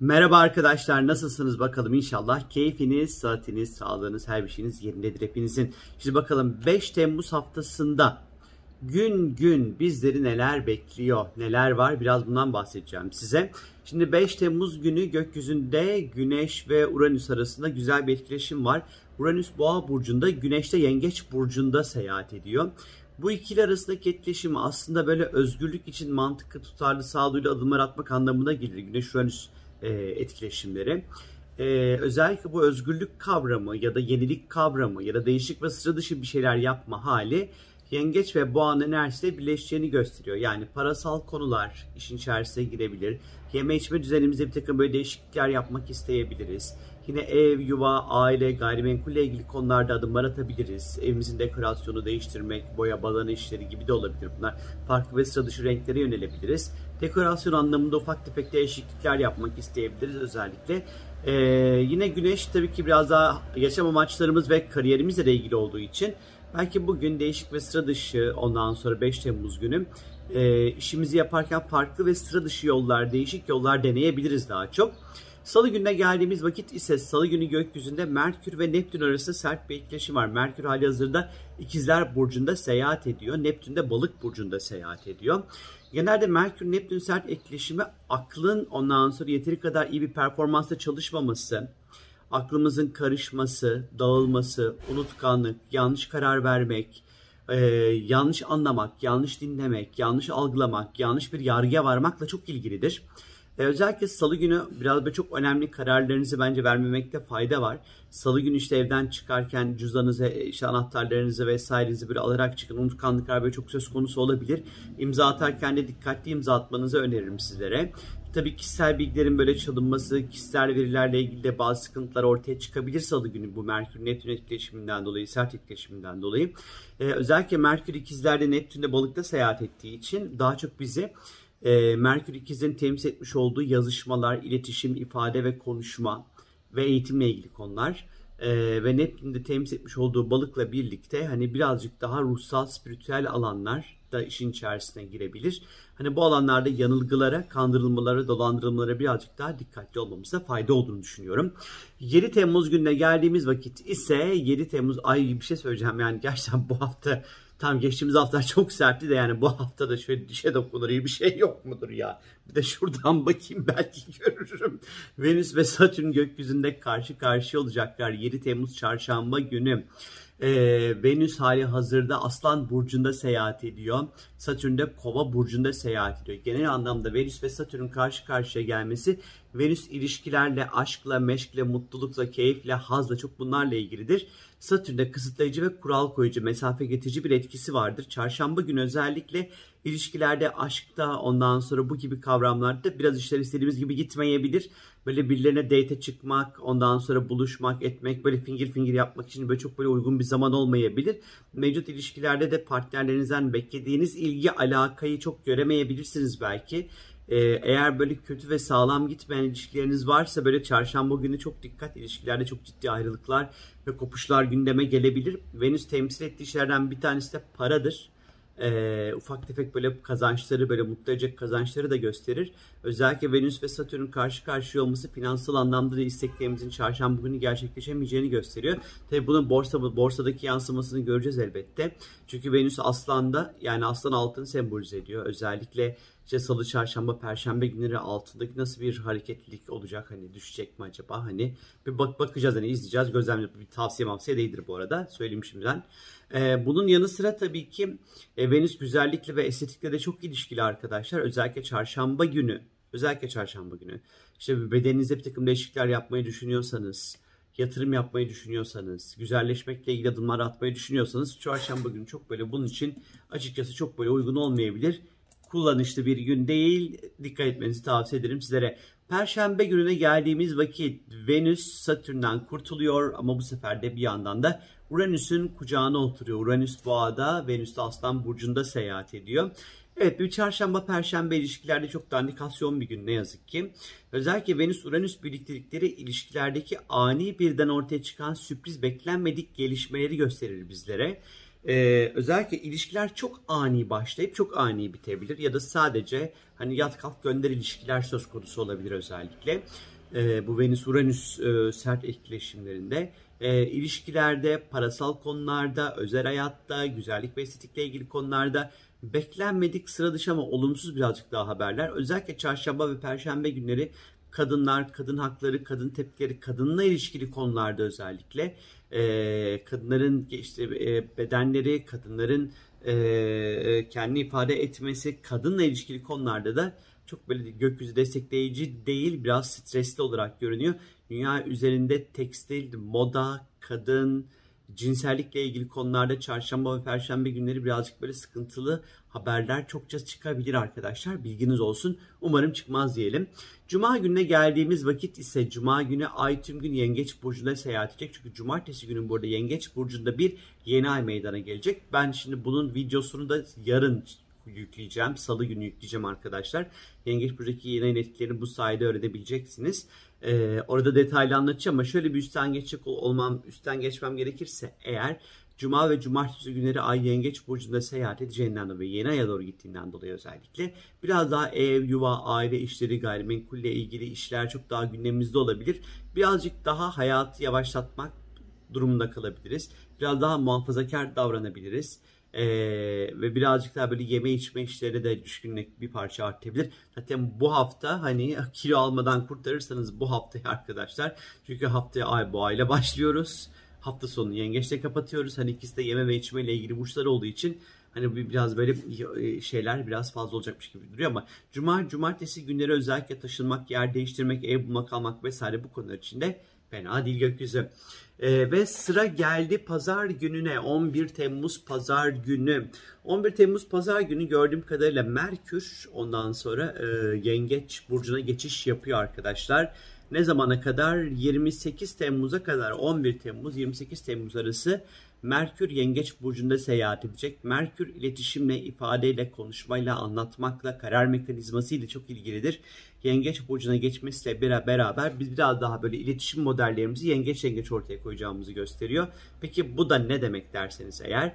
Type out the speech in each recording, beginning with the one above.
Merhaba arkadaşlar nasılsınız bakalım inşallah keyfiniz, saatiniz, sağlığınız, her bir şeyiniz yerindedir hepinizin. Şimdi bakalım 5 Temmuz haftasında gün gün bizleri neler bekliyor, neler var biraz bundan bahsedeceğim size. Şimdi 5 Temmuz günü gökyüzünde Güneş ve Uranüs arasında güzel bir etkileşim var. Uranüs Boğa burcunda, Güneş de Yengeç burcunda seyahat ediyor. Bu ikili arasındaki etkileşim aslında böyle özgürlük için mantıklı, tutarlı, sağduyulu adımlar atmak anlamına gelir. Güneş Uranüs e, etkileşimleri. E, özellikle bu özgürlük kavramı ya da yenilik kavramı ya da değişik ve sıra dışı bir şeyler yapma hali yengeç ve boğanın enerjisiyle birleşeceğini gösteriyor. Yani parasal konular işin içerisine girebilir. Yeme içme düzenimizde bir takım böyle değişiklikler yapmak isteyebiliriz. Yine ev, yuva, aile, gayrimenkulle ilgili konularda adımlar atabiliriz. Evimizin dekorasyonu değiştirmek, boya, balana işleri gibi de olabilir bunlar. Farklı ve sıra dışı renklere yönelebiliriz. Dekorasyon anlamında ufak tefek değişiklikler yapmak isteyebiliriz özellikle. Ee, yine güneş tabii ki biraz daha yaşam amaçlarımız ve kariyerimizle ilgili olduğu için belki bugün değişik ve sıra dışı ondan sonra 5 Temmuz günü e, işimizi yaparken farklı ve sıra dışı yollar, değişik yollar deneyebiliriz daha çok. Salı gününe geldiğimiz vakit ise salı günü gökyüzünde Merkür ve Neptün arasında sert bir etkileşim var. Merkür hali hazırda ikizler burcunda seyahat ediyor. Neptün de balık burcunda seyahat ediyor. Genelde Merkür Neptün sert etkileşimi aklın ondan sonra yeteri kadar iyi bir performansla çalışmaması, aklımızın karışması, dağılması, unutkanlık, yanlış karar vermek, e, yanlış anlamak, yanlış dinlemek, yanlış algılamak, yanlış bir yargıya varmakla çok ilgilidir. E, özellikle salı günü biraz böyle çok önemli kararlarınızı bence vermemekte fayda var. Salı günü işte evden çıkarken cüzdanınızı, işte anahtarlarınızı vesairenizi böyle alarak çıkın. Unutkanlıklar böyle çok söz konusu olabilir. İmza atarken de dikkatli imza atmanızı öneririm sizlere. Tabii kişisel bilgilerin böyle çalınması, kişisel verilerle ilgili de bazı sıkıntılar ortaya çıkabilir salı günü bu Merkür Neptün etkileşiminden dolayı, sert etkileşiminden dolayı. Ee, özellikle Merkür ikizlerde Neptün'de balıkta seyahat ettiği için daha çok bizi e, Merkür ikizlerin temsil etmiş olduğu yazışmalar, iletişim, ifade ve konuşma ve eğitimle ilgili konular. E, ve Neptün'de temsil etmiş olduğu balıkla birlikte hani birazcık daha ruhsal, spiritüel alanlar da işin içerisine girebilir. Hani bu alanlarda yanılgılara, kandırılmalara, dolandırılmalara birazcık daha dikkatli olmamızda fayda olduğunu düşünüyorum. 7 Temmuz gününe geldiğimiz vakit ise 7 Temmuz ay bir şey söyleyeceğim yani gerçekten bu hafta Tam geçtiğimiz hafta çok sertti de yani bu hafta da şöyle dişe dokunur iyi bir şey yok mudur ya? Bir de şuradan bakayım belki görürüm. Venüs ve Satürn gökyüzünde karşı karşıya olacaklar 7 Temmuz çarşamba günü. Ee, Venüs hali hazırda Aslan Burcu'nda seyahat ediyor. Satürn de Kova Burcu'nda seyahat ediyor. Genel anlamda Venüs ve Satürn karşı karşıya gelmesi Venüs ilişkilerle, aşkla, meşkle, mutlulukla, keyifle, hazla çok bunlarla ilgilidir. Satürn'de kısıtlayıcı ve kural koyucu, mesafe getirici bir etkisi vardır. Çarşamba günü özellikle ilişkilerde, aşkta, ondan sonra bu gibi kavramlarda biraz işler istediğimiz gibi gitmeyebilir. Böyle birilerine date çıkmak, ondan sonra buluşmak, etmek, böyle fingir fingir yapmak için böyle çok böyle uygun bir zaman olmayabilir. Mevcut ilişkilerde de partnerlerinizden beklediğiniz ilgi, alakayı çok göremeyebilirsiniz belki. Ee, eğer böyle kötü ve sağlam gitmeyen ilişkileriniz varsa böyle çarşamba günü çok dikkat ilişkilerde çok ciddi ayrılıklar ve kopuşlar gündeme gelebilir. Venüs temsil ettiği şeylerden bir tanesi de paradır e, ufak tefek böyle kazançları böyle mutlu edecek kazançları da gösterir. Özellikle Venüs ve Satürn karşı karşıya olması finansal anlamda da isteklerimizin çarşamba günü gerçekleşemeyeceğini gösteriyor. Tabi bunun borsa borsadaki yansımasını göreceğiz elbette. Çünkü Venüs aslanda yani aslan altını sembolize ediyor. Özellikle işte salı, çarşamba, perşembe günleri altındaki nasıl bir hareketlilik olacak hani düşecek mi acaba hani bir bak bakacağız hani izleyeceğiz gözlemleyip bir tavsiye mavsiye değildir bu arada söyleyeyim şimdiden. Ee, bunun yanı sıra tabii ki e, Venüs güzellikle ve estetikle de çok ilişkili arkadaşlar özellikle çarşamba günü özellikle çarşamba günü işte bedeninizde bir takım değişiklikler yapmayı düşünüyorsanız yatırım yapmayı düşünüyorsanız, güzelleşmekle ilgili adımlar atmayı düşünüyorsanız çarşamba günü çok böyle bunun için açıkçası çok böyle uygun olmayabilir kullanışlı bir gün değil. Dikkat etmenizi tavsiye ederim sizlere. Perşembe gününe geldiğimiz vakit Venüs Satürn'den kurtuluyor ama bu sefer de bir yandan da Uranüs'ün kucağına oturuyor. Uranüs boğada, Venüs de aslan burcunda seyahat ediyor. Evet bir çarşamba perşembe ilişkilerde çok dandikasyon bir gün ne yazık ki. Özellikle Venüs-Uranüs birliktelikleri ilişkilerdeki ani birden ortaya çıkan sürpriz beklenmedik gelişmeleri gösterir bizlere. Ee, özellikle ilişkiler çok ani başlayıp çok ani bitebilir ya da sadece hani yat kalk gönder ilişkiler söz konusu olabilir özellikle. Ee, bu Venüs-Uranüs e, sert etkileşimlerinde e, ilişkilerde, parasal konularda, özel hayatta, güzellik ve estetikle ilgili konularda beklenmedik sıra dışı ama olumsuz birazcık daha haberler. Özellikle çarşamba ve perşembe günleri kadınlar, kadın hakları, kadın tepkileri, kadınla ilişkili konularda özellikle e, kadınların işte e, bedenleri, kadınların e, kendini ifade etmesi, kadınla ilişkili konularda da çok böyle gökyüzü destekleyici değil, biraz stresli olarak görünüyor. Dünya üzerinde tekstil, moda, kadın, cinsellikle ilgili konularda çarşamba ve perşembe günleri birazcık böyle sıkıntılı haberler çokça çıkabilir arkadaşlar. Bilginiz olsun. Umarım çıkmaz diyelim. Cuma gününe geldiğimiz vakit ise Cuma günü ay tüm gün Yengeç Burcu'nda seyahat edecek. Çünkü Cumartesi günü burada Yengeç Burcu'nda bir yeni ay meydana gelecek. Ben şimdi bunun videosunu da yarın yükleyeceğim. Salı günü yükleyeceğim arkadaşlar. Yengeç Burcu'daki yeni etkilerini bu sayede öğrenebileceksiniz. Ee, orada detaylı anlatacağım ama şöyle bir üstten geçecek olmam, üstten geçmem gerekirse eğer Cuma ve Cumartesi günleri Ay Yengeç Burcu'nda seyahat edeceğinden dolayı yeni aya doğru gittiğinden dolayı özellikle biraz daha ev, yuva, aile işleri, gayrimenkulle ilgili işler çok daha gündemimizde olabilir. Birazcık daha hayatı yavaşlatmak durumunda kalabiliriz. Biraz daha muhafazakar davranabiliriz. Ee, ve birazcık daha böyle yeme içme işleri de düşkünlük bir parça artabilir. Zaten bu hafta hani kilo almadan kurtarırsanız bu haftayı arkadaşlar. Çünkü haftaya ay bu ayla başlıyoruz. Hafta sonu yengeçle kapatıyoruz. Hani ikisi de yeme ve içme ile ilgili burçlar olduğu için hani biraz böyle şeyler biraz fazla olacakmış gibi duruyor ama cuma cumartesi günleri özellikle taşınmak, yer değiştirmek, ev bulmak, almak vesaire bu konular içinde fena değil gökyüzü. Ee, ve sıra geldi pazar gününe 11 Temmuz pazar günü. 11 Temmuz pazar günü gördüğüm kadarıyla Merkür ondan sonra e, Yengeç burcuna geçiş yapıyor arkadaşlar. Ne zamana kadar? 28 Temmuz'a kadar 11 Temmuz 28 Temmuz arası Merkür Yengeç burcunda seyahat edecek. Merkür iletişimle, ifadeyle, konuşmayla, anlatmakla, karar mekanizması ile çok ilgilidir. Yengeç burcuna geçmesiyle beraber biz biraz daha böyle iletişim modellerimizi yengeç yengeç ortaya koyacağımızı gösteriyor. Peki bu da ne demek derseniz eğer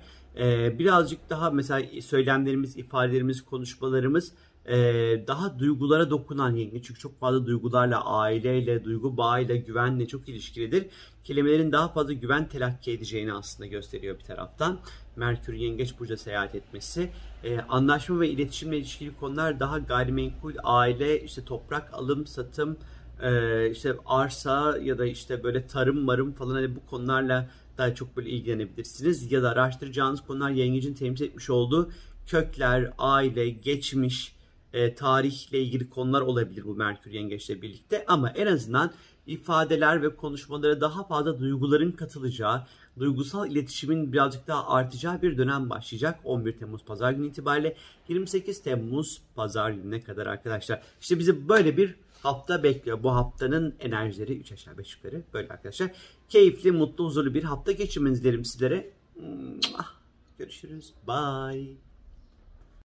birazcık daha mesela söylemlerimiz, ifadelerimiz, konuşmalarımız ee, daha duygulara dokunan yengeç. Çünkü çok fazla duygularla, aileyle, duygu bağıyla, güvenle çok ilişkilidir. Kelimelerin daha fazla güven telakki edeceğini aslında gösteriyor bir taraftan. Merkür Yengeç Burcu'da seyahat etmesi. Ee, anlaşma ve iletişimle ilişkili konular daha gayrimenkul, aile, işte toprak alım, satım, e, işte arsa ya da işte böyle tarım marım falan hani bu konularla daha çok böyle ilgilenebilirsiniz. Ya da araştıracağınız konular yengecin temsil etmiş olduğu kökler, aile, geçmiş, e, tarihle ilgili konular olabilir bu Merkür Yengeç'le birlikte ama en azından ifadeler ve konuşmalara daha fazla duyguların katılacağı, duygusal iletişimin birazcık daha artacağı bir dönem başlayacak 11 Temmuz Pazar günü itibariyle 28 Temmuz Pazar gününe kadar arkadaşlar. İşte bizi böyle bir hafta bekliyor. Bu haftanın enerjileri 3 aşağı 5 yukarı böyle arkadaşlar. Keyifli, mutlu, huzurlu bir hafta geçirmenizi dilerim sizlere. Görüşürüz. Bye.